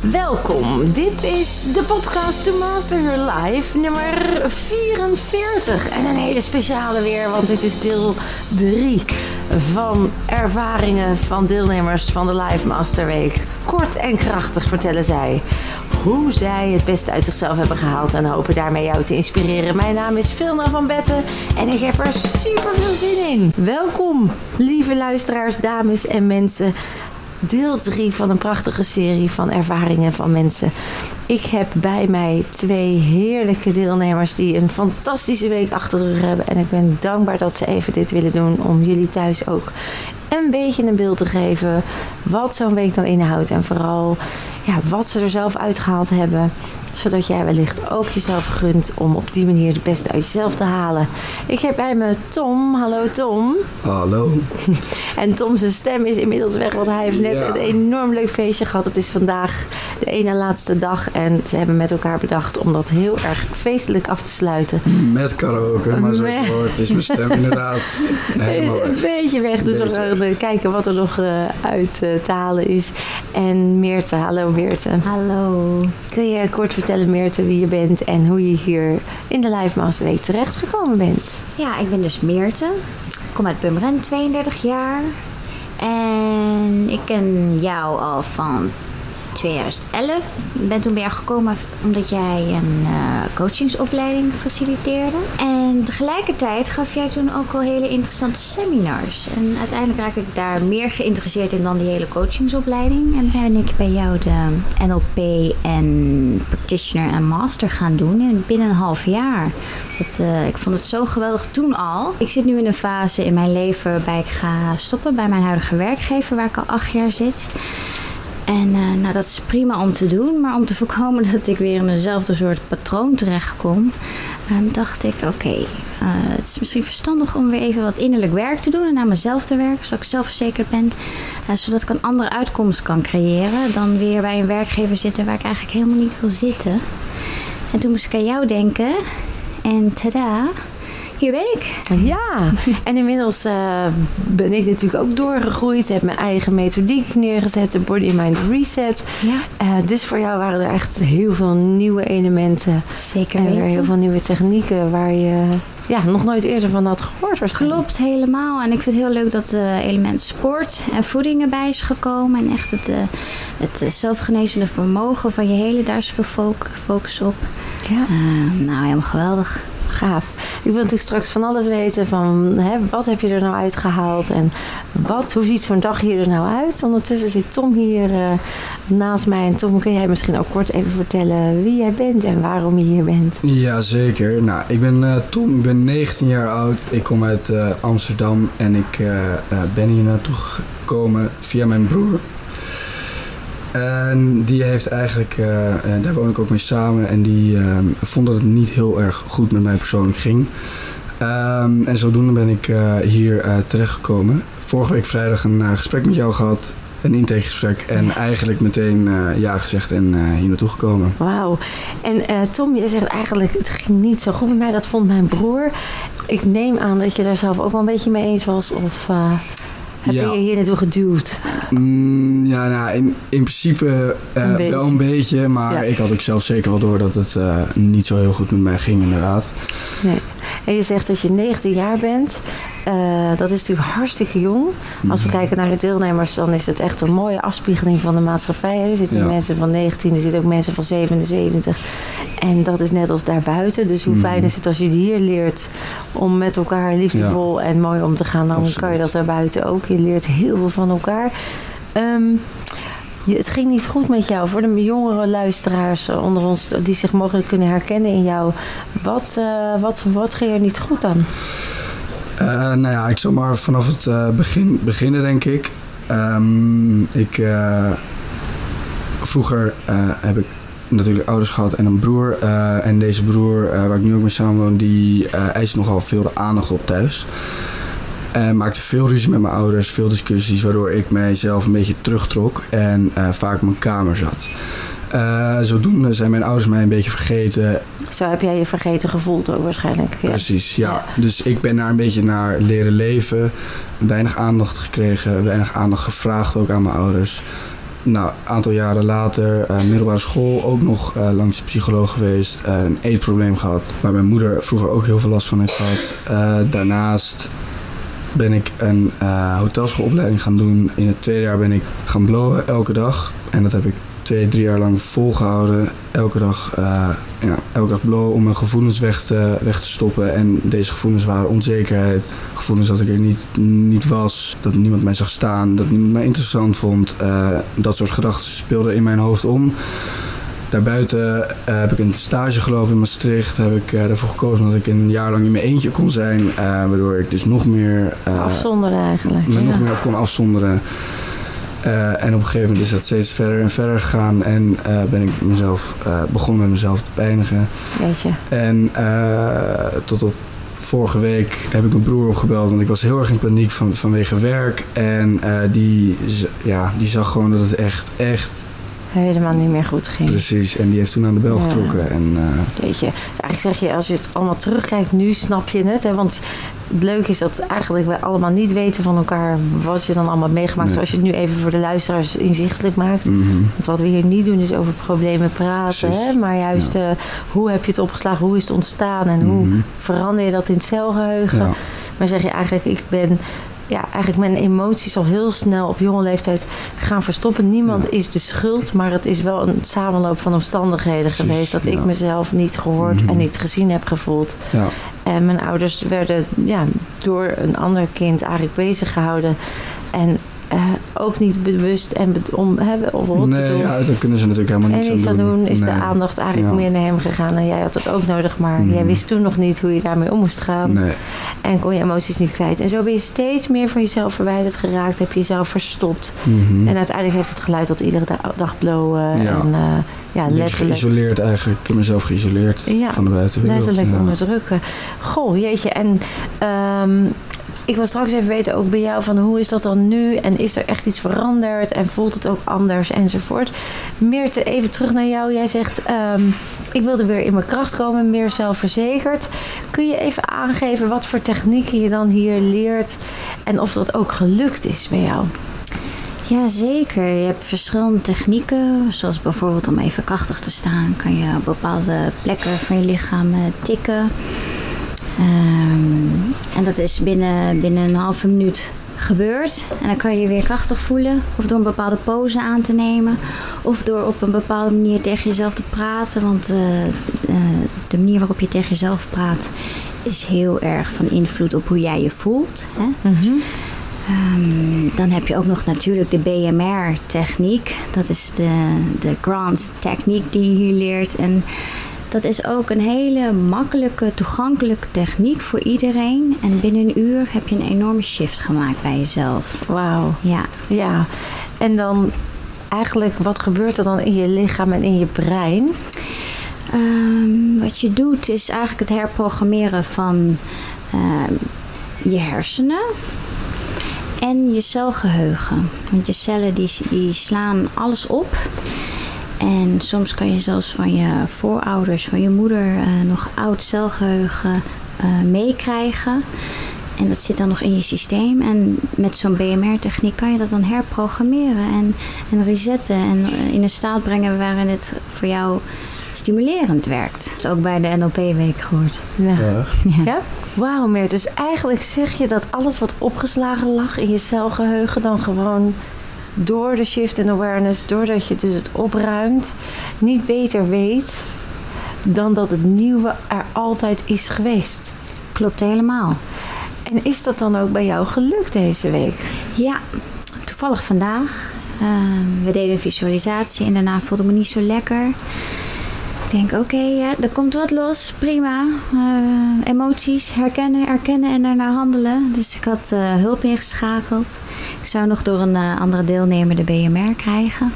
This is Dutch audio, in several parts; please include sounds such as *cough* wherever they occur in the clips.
Welkom. Dit is de podcast To Master Your Life nummer 44. En een hele speciale weer, want dit is deel 3 van ervaringen van deelnemers van de Live Master Week. Kort en krachtig vertellen zij hoe zij het beste uit zichzelf hebben gehaald en hopen daarmee jou te inspireren. Mijn naam is Vilna van Betten en ik heb er super veel zin in. Welkom, lieve luisteraars, dames en mensen deel 3 van een prachtige serie van ervaringen van mensen. Ik heb bij mij twee heerlijke deelnemers die een fantastische week achter de rug hebben. En ik ben dankbaar dat ze even dit willen doen om jullie thuis ook een beetje een beeld te geven wat zo'n week nou inhoudt. En vooral ja, wat ze er zelf uitgehaald hebben zodat jij wellicht ook jezelf gunt om op die manier het beste uit jezelf te halen. Ik heb bij me Tom. Hallo Tom. Hallo. *laughs* En Tom zijn stem is inmiddels weg, want hij heeft net een enorm leuk feestje gehad. Het is vandaag de ene laatste dag en ze hebben met elkaar bedacht om dat heel erg feestelijk af te sluiten. Met karaoke, maar zoals je hoort is mijn stem inderdaad *laughs* is een beetje weg, dus we gaan kijken wat er nog uh, uit uh, te halen is. En Meerte, hallo Meerte. Hallo. Kun je kort vertellen Meerte wie je bent en hoe je hier in de Live Master Week terechtgekomen bent? Ja, ik ben dus Meerte. Ik kom uit Purmerend, 32 jaar. En ik ken jou al van 2011. Ik ben toen bij jou gekomen omdat jij een uh, coachingsopleiding faciliteerde. En tegelijkertijd gaf jij toen ook al hele interessante seminars. En uiteindelijk raakte ik daar meer geïnteresseerd in dan die hele coachingsopleiding. En ben ik bij jou de NLP en practitioner en master gaan doen in binnen een half jaar. Dat, uh, ik vond het zo geweldig toen al. Ik zit nu in een fase in mijn leven waarbij ik ga stoppen bij mijn huidige werkgever waar ik al acht jaar zit. En uh, nou, dat is prima om te doen, maar om te voorkomen *laughs* dat ik weer in eenzelfde soort patroon terechtkom, um, dacht ik: oké, uh, het is misschien verstandig om weer even wat innerlijk werk te doen en naar mezelf te werken, zodat ik zelfverzekerd ben, uh, zodat ik een andere uitkomst kan creëren dan weer bij een werkgever zitten waar ik eigenlijk helemaal niet wil zitten. En toen moest ik aan jou denken en tada, hier ben ik. Ja, *laughs* en inmiddels uh, ben ik natuurlijk ook doorgegroeid. Heb mijn eigen methodiek neergezet, de Body Mind Reset. Ja. Uh, dus voor jou waren er echt heel veel nieuwe elementen. Zeker En weten. weer heel veel nieuwe technieken waar je ja, nog nooit eerder van had gehoord waarschijnlijk. Klopt, helemaal. En ik vind het heel leuk dat het element sport en voeding erbij is gekomen. En echt het, uh, het zelfgenezende vermogen van je hele, daar is veel focus op. Ja. nou, helemaal geweldig. Gaaf. Ik wil natuurlijk straks van alles weten van hè, wat heb je er nou uitgehaald en wat, hoe ziet zo'n dag hier er nou uit. Ondertussen zit Tom hier uh, naast mij. En Tom, kun jij misschien ook kort even vertellen wie jij bent en waarom je hier bent? Ja, zeker. Nou, ik ben uh, Tom, ik ben 19 jaar oud. Ik kom uit uh, Amsterdam en ik ben hier naartoe gekomen via mijn broer. En die heeft eigenlijk, uh, daar woon ik ook mee samen, en die uh, vond dat het niet heel erg goed met mij persoonlijk ging. Um, en zodoende ben ik uh, hier terechtgekomen. Vorige week vrijdag een gesprek met jou gehad, een intakegesprek, en eigenlijk meteen ja gezegd en hier naartoe gekomen. Wauw. En Tom, je zegt eigenlijk, het ging niet zo goed met mij, dat vond mijn broer. Ik neem aan dat je daar zelf ook wel een beetje mee eens was, of... Heb ja. je hier naartoe geduwd? Mm, ja, nou, in, in principe uh, een wel een beetje. Maar ja. ik had ook zelf zeker wel door dat het uh, niet zo heel goed met mij ging, inderdaad. Nee. En je zegt dat je 19 jaar bent. Uh, dat is natuurlijk hartstikke jong. Als we mm. kijken naar de deelnemers, dan is het echt een mooie afspiegeling van de maatschappij. Er zitten ja. mensen van 19, er zitten ook mensen van 77. En dat is net als daarbuiten. Dus hoe fijn is het als je het hier leert om met elkaar liefdevol ja. en mooi om te gaan. Dan Absoluut. kan je dat daarbuiten ook. Je leert heel veel van elkaar. Um, je, het ging niet goed met jou. Voor de jongere luisteraars onder ons die zich mogelijk kunnen herkennen in jou. Wat, uh, wat, wat ging er niet goed dan? Uh, nou ja, ik zal maar vanaf het uh, begin beginnen, denk ik. Um, ik vroeger heb ik natuurlijk ouders gehad en een broer. en deze broer, waar ik nu ook mee samenwoon, die eist nogal veel de aandacht op thuis. En maakte veel ruzie met mijn ouders, veel discussies, waardoor ik mijzelf een beetje terugtrok en vaak op mijn kamer zat. Uh, zodoende zijn mijn ouders mij een beetje vergeten. Zo heb jij je vergeten gevoeld ook waarschijnlijk. Ja. Precies, ja. ja. Dus ik ben daar een beetje naar leren leven. Weinig aandacht gekregen, weinig aandacht gevraagd ook aan mijn ouders. nou, een aantal jaren later, uh, middelbare school, ook nog uh, langs de psycholoog geweest. Een eetprobleem gehad, waar mijn moeder vroeger ook heel veel last van heeft gehad. daarnaast ben ik een hotelschoolopleiding gaan doen. In het tweede jaar ben ik gaan blowen elke dag. En dat heb ik twee, drie jaar lang volgehouden. Elke dag, uh, ja, elke dag blowen om mijn gevoelens weg te, weg te stoppen. En deze gevoelens waren onzekerheid. Gevoelens dat ik er niet, niet was. Dat niemand mij zag staan. Dat niemand mij interessant vond. Uh, dat soort gedachten speelden in mijn hoofd om. Daarbuiten uh, heb ik een stage gelopen in Maastricht. Heb ik uh, ervoor gekozen dat ik een jaar lang in mijn eentje kon zijn. Uh, waardoor ik dus nog meer... afzonderen eigenlijk. Me ja. nog meer kon afzonderen. Uh, en op een gegeven moment is dat steeds verder en verder gegaan. En uh, ben ik mezelf, uh, begonnen met mezelf te pijnigen. Weet je. En tot op vorige week heb ik mijn broer opgebeld. Want ik was heel erg in paniek van, vanwege werk. En die, ja, die zag gewoon dat het echt, echt helemaal niet meer goed ging. Precies, en die heeft toen aan de bel ja. getrokken. En, uh... Weet je, eigenlijk zeg je, als je het allemaal terugkijkt, nu snap je het. Hè? Want het leuke is dat eigenlijk wij allemaal niet weten van elkaar wat je dan allemaal meegemaakt. Nee. Zoals je het nu even voor de luisteraars inzichtelijk maakt. Mm -hmm. Want wat we hier niet doen is over problemen praten. Hè? Maar juist ja. uh, hoe heb je het opgeslagen, hoe is het ontstaan en hoe Mhm. verander je dat in het celgeheugen. Ja. Maar zeg je eigenlijk, ik ben ja, eigenlijk mijn emoties al heel snel op jonge leeftijd gaan verstoppen. Niemand Ja. is de schuld, maar het is wel een samenloop van omstandigheden Precies, geweest dat ik mezelf niet gehoord Mhm. en niet gezien heb gevoeld. Ja. En mijn ouders werden ja, door een ander kind eigenlijk bezig gehouden. En eh, ook niet bewust en om hebben of Nee, ja, daar kunnen ze natuurlijk helemaal en niets niets aan doen. doen is de aandacht eigenlijk Ja. meer naar hem gegaan. En jij had het ook nodig, maar Mhm. jij wist toen nog niet hoe je daarmee om moest gaan. Nee. En kon je emoties niet kwijt. En zo ben je steeds meer van jezelf verwijderd geraakt. Heb je jezelf verstopt. Mhm. En uiteindelijk heeft het geleid tot iedere da- dag blowen. Ja. En uh, ja, letterlijk, geïsoleerd eigenlijk. Ik heb mezelf geïsoleerd Ja, van de buitenwereld. letterlijk ja. onderdrukken. Goh, jeetje. En ehm, ik wil straks even weten ook bij jou van hoe is dat dan nu? En is er echt iets veranderd? En voelt het ook anders enzovoort? Meerte, even terug naar jou. Jij zegt, ehm, ik wilde weer in mijn kracht komen, meer zelfverzekerd. Kun je even aangeven wat voor technieken je dan hier leert? En of dat ook gelukt is bij jou? Ja, zeker. Je hebt verschillende technieken. Zoals bijvoorbeeld om even krachtig te staan, kan je op bepaalde plekken van je lichaam eh, tikken. Ehm, en dat is binnen, binnen een halve minuut gebeurd. En dan kan je je weer krachtig voelen. Of door een bepaalde pose aan te nemen. Of door op een bepaalde manier tegen jezelf te praten. Want eh, eh, de manier waarop je tegen jezelf praat is heel erg van invloed op hoe jij je voelt. Hè? Ehm, dan heb je ook nog natuurlijk de BMR-techniek. Dat is de, de Grant techniek die je hier leert. En dat is ook een hele makkelijke, toegankelijke techniek voor iedereen. En binnen een uur heb je een enorme shift gemaakt bij jezelf. Wauw. Ja, Ja. En dan eigenlijk, wat gebeurt er dan in je lichaam en in je brein? Ehm, wat je doet is eigenlijk het herprogrammeren van ehm, je hersenen en je celgeheugen. Want je cellen die, die slaan alles op. En soms kan je zelfs van je voorouders, van je moeder, eh, nog oud celgeheugen eh, meekrijgen. En dat zit dan nog in je systeem. En met zo'n BMR-techniek kan je dat dan herprogrammeren en, en resetten. En eh, in een staat brengen waarin het voor jou stimulerend werkt. Dat is ook bij de NLP-week gehoord. Ja. Ja. Ja? Wauw, Meert. Dus eigenlijk zeg je dat alles wat opgeslagen lag in je celgeheugen dan gewoon door de shift in awareness, doordat je dus het opruimt, niet beter weet dan dat het nieuwe er altijd is geweest. Klopt helemaal. En is dat dan ook bij jou gelukt deze week? Ja, toevallig vandaag. Eh, we deden een visualisatie en daarna voelde ik me niet zo lekker. Ik denk, oké, ja, er komt wat los, prima. Eh, emoties herkennen, erkennen en daarna handelen. Dus ik had eh, hulp ingeschakeld. Ik zou nog door een eh, andere deelnemer de BMR krijgen.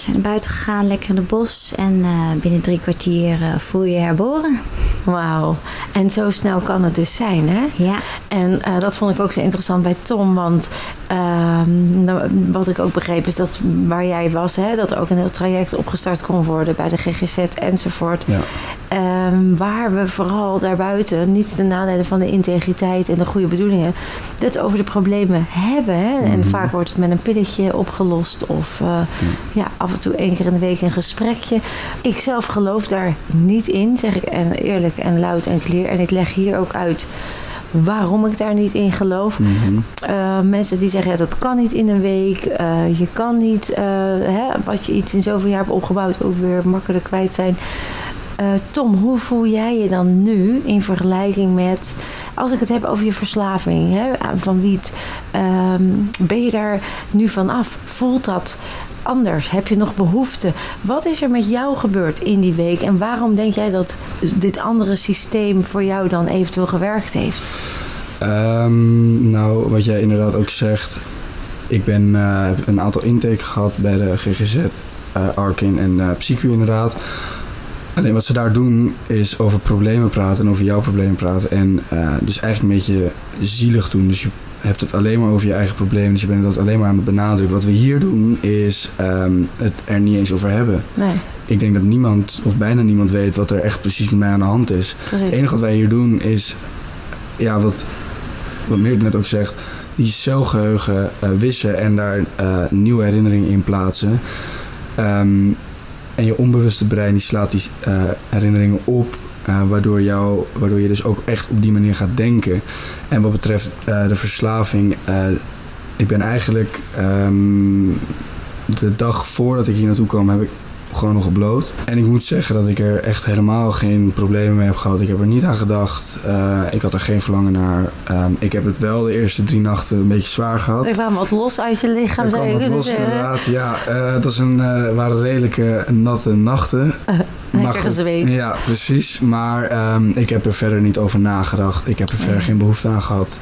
We zijn naar buiten gegaan, lekker in het bos. En eh, binnen drie kwartier eh, voel je je herboren. Wauw. En zo snel kan het dus zijn, hè? Ja. En eh, dat vond ik ook zo interessant bij Tom. Want ehm, nou, wat ik ook begreep is dat waar jij was, hè, dat er ook een heel traject opgestart kon worden bij de GGZ enzovoort. Ja. Ehm, waar we vooral daarbuiten niet de nadelen van de integriteit en de goede bedoelingen, dat over de problemen hebben. Hè? En Mhm. vaak wordt het met een pilletje opgelost of eh, ja, af en toe één keer in de week een gesprekje. Ik zelf geloof daar niet in, zeg ik en eerlijk en luid en clear. En ik leg hier ook uit waarom ik daar niet in geloof. Mhm. Uh, mensen die zeggen, ja, dat kan niet in een week. Uh, je kan niet, uh, hè, wat je iets in zoveel jaar hebt opgebouwd, ook weer makkelijk kwijt zijn. Uh, Tom, hoe voel jij je dan nu in vergelijking met, als ik het heb over je verslaving hè, van wiet, um, ben je daar nu vanaf? Voelt dat anders? Heb je nog behoefte? Wat is er met jou gebeurd in die week en waarom denk jij dat dit andere systeem voor jou dan eventueel gewerkt heeft? Um, nou, wat jij inderdaad ook zegt, ik ben, uh, heb een aantal intakes gehad bij de GGZ, uh, Arkin en uh, inderdaad. Alleen wat ze daar doen is over problemen praten en over jouw problemen praten. En uh, dus eigenlijk een beetje zielig doen. Dus je hebt het alleen maar over je eigen problemen. Dus je bent dat alleen maar aan het benadrukken. Wat we hier doen is um, het er niet eens over hebben. Nee. Ik denk dat niemand of bijna niemand weet wat er echt precies met mij aan de hand is. Precies. Het enige wat wij hier doen is, ja, wat, wat Meert net ook zegt, die celgeheugen uh, wissen en daar uh, nieuwe herinneringen in plaatsen. Um, en je onbewuste brein die slaat die uh, herinneringen op, uh, waardoor, jou, waardoor je dus ook echt op die manier gaat denken. En wat betreft uh, de verslaving, ik ben eigenlijk um, de dag voordat ik hier naartoe kwam, heb ik gewoon nog gebloot. En ik moet zeggen dat ik er echt helemaal geen problemen mee heb gehad. Ik heb er niet aan gedacht. Uh, ik had er geen verlangen naar. Um, ik heb het wel de eerste drie nachten een beetje zwaar gehad. Er kwam wat los uit je lichaam, er je kwam wat los, zeggen. inderdaad. Ja, uh, het was een, uh, waren redelijke natte nachten. *laughs* Lekker gezweet. Ja, precies. Maar um, ik heb er verder niet over nagedacht. Ik heb er verder geen behoefte aan gehad.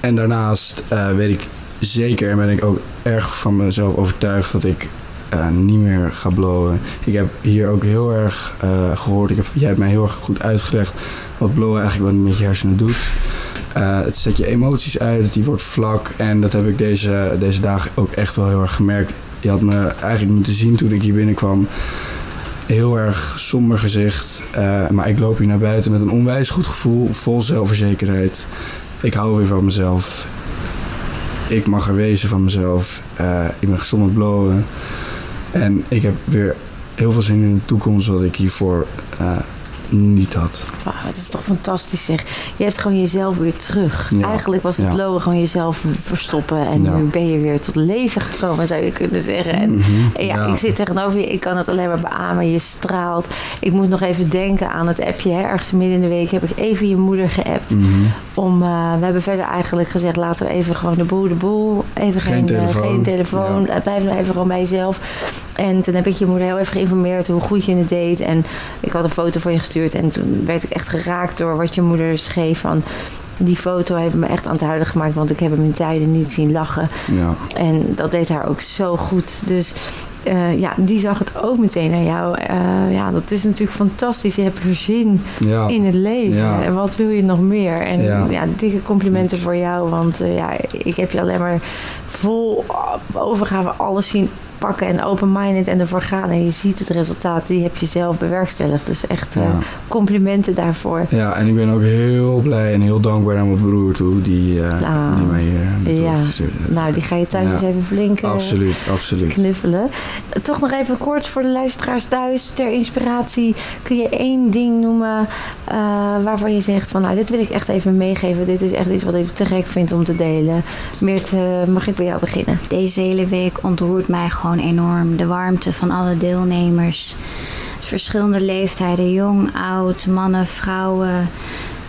En daarnaast weet ik zeker en ben ik ook erg van mezelf overtuigd dat ik uh, niet meer ga blowen. Ik heb hier ook heel erg uh, gehoord, ik heb, jij hebt mij heel erg goed uitgelegd wat blowen eigenlijk wat met je hersenen doet. Uh, het zet je emoties uit, die wordt vlak en dat heb ik deze, deze dagen ook echt wel heel erg gemerkt. Je had me eigenlijk moeten zien toen ik hier binnenkwam. Heel erg somber gezicht, maar ik loop hier naar buiten met een onwijs goed gevoel, vol zelfverzekerheid. Ik hou weer van mezelf. Ik mag er wezen van mezelf. Ik ben met blowen. En ik heb weer heel veel zin in de toekomst wat ik hiervoor uh, niet had. Wauw, het is toch fantastisch zeg. Je hebt gewoon jezelf weer terug. Ja. Eigenlijk was het Ja. blowen gewoon jezelf verstoppen. En Ja. nu ben je weer tot leven gekomen, zou je kunnen zeggen. En Mhm, ja, ja. ik zit tegenover je. Ik kan het alleen maar beamen. Je straalt. Ik moet nog even denken aan het appje. Hè. Ergens midden in de week heb ik even je moeder geappt. Mhm. Om, uh, we hebben verder eigenlijk gezegd, laten we even gewoon de boel, de boel. Even Geen geen, uh, telefoon. geen telefoon. Blijf nou even gewoon bij jezelf. En toen heb ik je moeder heel even geïnformeerd hoe goed je het deed. En ik had een foto van je gestuurd. En toen werd ik echt geraakt door wat je moeder schreef. Van, die foto heeft me echt aan het huilen gemaakt. Want ik heb hem in tijden niet zien lachen. Ja. En dat deed haar ook zo goed. Dus uh, ja, die zag het ook meteen naar jou. Uh, ja, dat is natuurlijk fantastisch. Je hebt er zin Ja. in het leven. Ja. En wat wil je nog meer? En ja, Ja. dikke complimenten voor jou. Want uh, ja, ik heb je alleen maar vol overgave alles zien pakken en open-minded en ervoor gaan. En je ziet het resultaat, die heb je zelf bewerkstelligd. Dus echt Ja. complimenten daarvoor. ja, en ik ben ook heel blij en heel dankbaar naar mijn broer toe, die, uh, Ah. die mij hier naartoe Ja. heeft. Nou, die ga je thuis Ja. eens even flink uh, Absoluut, absoluut. knuffelen. Toch nog even kort voor de luisteraars thuis. Ter inspiratie kun je één ding noemen uh, waarvan je zegt van nou dit wil ik echt even meegeven. Dit is echt iets wat ik te gek vind om te delen. Meert, uh, mag ik bij jou beginnen? Deze hele week ontroert mij gewoon enorm. De warmte van alle deelnemers. Verschillende leeftijden, jong, oud, mannen, vrouwen,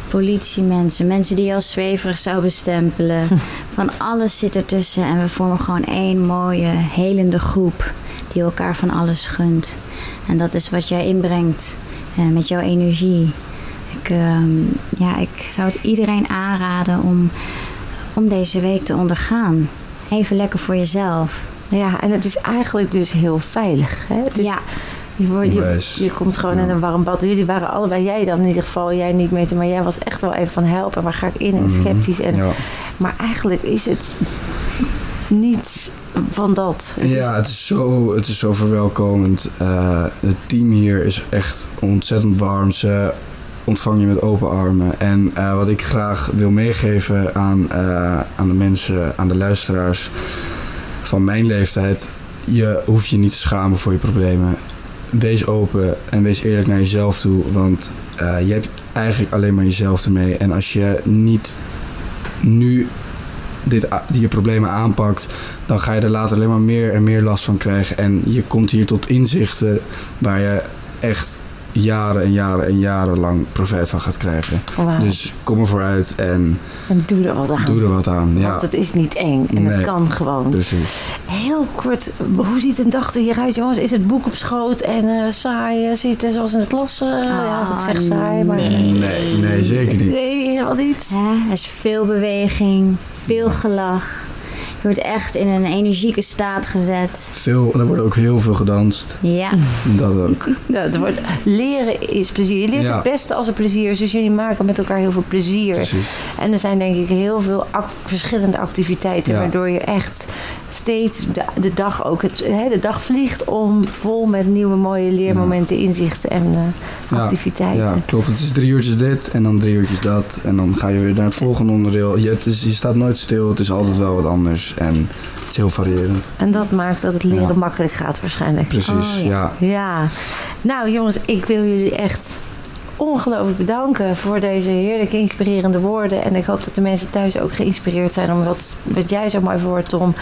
politiemensen, mensen die je als zweverig zou bestempelen. *laughs* Van alles zit ertussen en we vormen gewoon één mooie, helende groep die elkaar van alles gunt. En dat is wat jij inbrengt uh, met jouw energie. Ik, uh, ja, ik zou het iedereen aanraden om, om deze week te ondergaan. Even lekker voor jezelf. Ja, en het is eigenlijk dus heel veilig. Hè? Het is, ja. Je, je komt gewoon in een warm bad. Jullie waren allebei, jij dan in ieder geval, jij niet mee, maar jij was echt wel even van helpen. Waar ga ik in? En Mhm. sceptisch. En, Ja. Maar eigenlijk is het niets van dat. Het ja, het is zo, het is zo verwelkomend. Eh, het team hier is echt ontzettend warm. Ze ontvang je met open armen. En eh, wat ik graag wil meegeven aan, eh, aan de mensen, aan de luisteraars van mijn leeftijd. Je hoeft je niet te schamen voor je problemen. Wees open en wees eerlijk naar jezelf toe. Want je hebt eigenlijk alleen maar jezelf ermee. En als je niet nu dit, je problemen aanpakt, dan ga je er later alleen maar meer en meer last van krijgen. En je komt hier tot inzichten waar je echt jaren en jaren en jaren lang profijt van gaat krijgen. Dus kom er vooruit en en doe er wat aan. doe er wat aan. Ja, Want het is niet eng en het Nee. kan gewoon. precies. Heel kort, hoe ziet een dag er hieruit, jongens? Is het boek op schoot en eh, saai zitten zoals in het las? eh, ja, ik zeg saai, maar... Ah, nee. Nee, nee, zeker niet. Nee, niet. Hè? Er is veel beweging, veel gelach. Je wordt echt in een energieke staat gezet. Veel, er wordt ook heel veel gedanst. Ja, Dat ook. *laughs* Ja, het wordt, leren is plezier. Je leert Ja. het beste als er plezier is. Dus jullie maken met elkaar heel veel plezier. Precies. En er zijn denk ik heel veel ac- verschillende activiteiten... Ja. waardoor je echt steeds de, de dag ook... Het, de dag vliegt om vol met nieuwe mooie leermomenten, inzichten en eh, Ja, activiteiten. Ja, klopt. Het is drie uurtjes dit en dan drie uurtjes dat. En dan ga je weer naar het volgende onderdeel. Je, het is, je staat nooit stil. Het is altijd wel wat anders. En het is heel variërend. En dat maakt dat het leren Ja. makkelijk gaat waarschijnlijk. Precies, Oh, ja. ja. Nou jongens, ik wil jullie echt ongelooflijk bedanken voor deze heerlijke inspirerende woorden. En ik hoop dat de mensen thuis ook geïnspireerd zijn om wat, wat jij zo mooi voor Tom,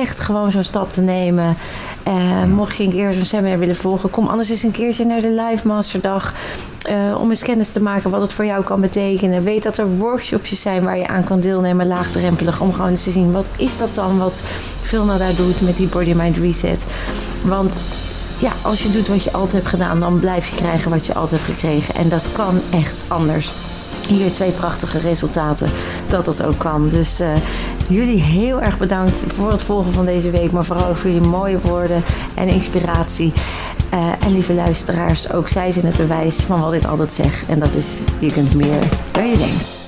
echt gewoon zo'n stap te nemen. Eh, mocht je een keer zo'n seminar willen volgen, kom anders eens een keertje naar de Live Masterdag. eh, om eens kennis te maken wat het voor jou kan betekenen. Weet dat er workshopjes zijn waar je aan kan deelnemen, laagdrempelig. Om gewoon eens te zien, wat is dat dan wat Vilna daar doet met die Body Mind Reset. Want ja, als je doet wat je altijd hebt gedaan, dan blijf je krijgen wat je altijd hebt gekregen. En dat kan echt anders. Hier twee prachtige resultaten dat dat ook kan. Dus eh, jullie heel erg bedankt voor het volgen van deze week. Maar vooral voor jullie mooie woorden en inspiratie. Eh, en lieve luisteraars, ook zij zijn het bewijs van wat ik altijd zeg. En dat is, je kunt meer dan je denkt.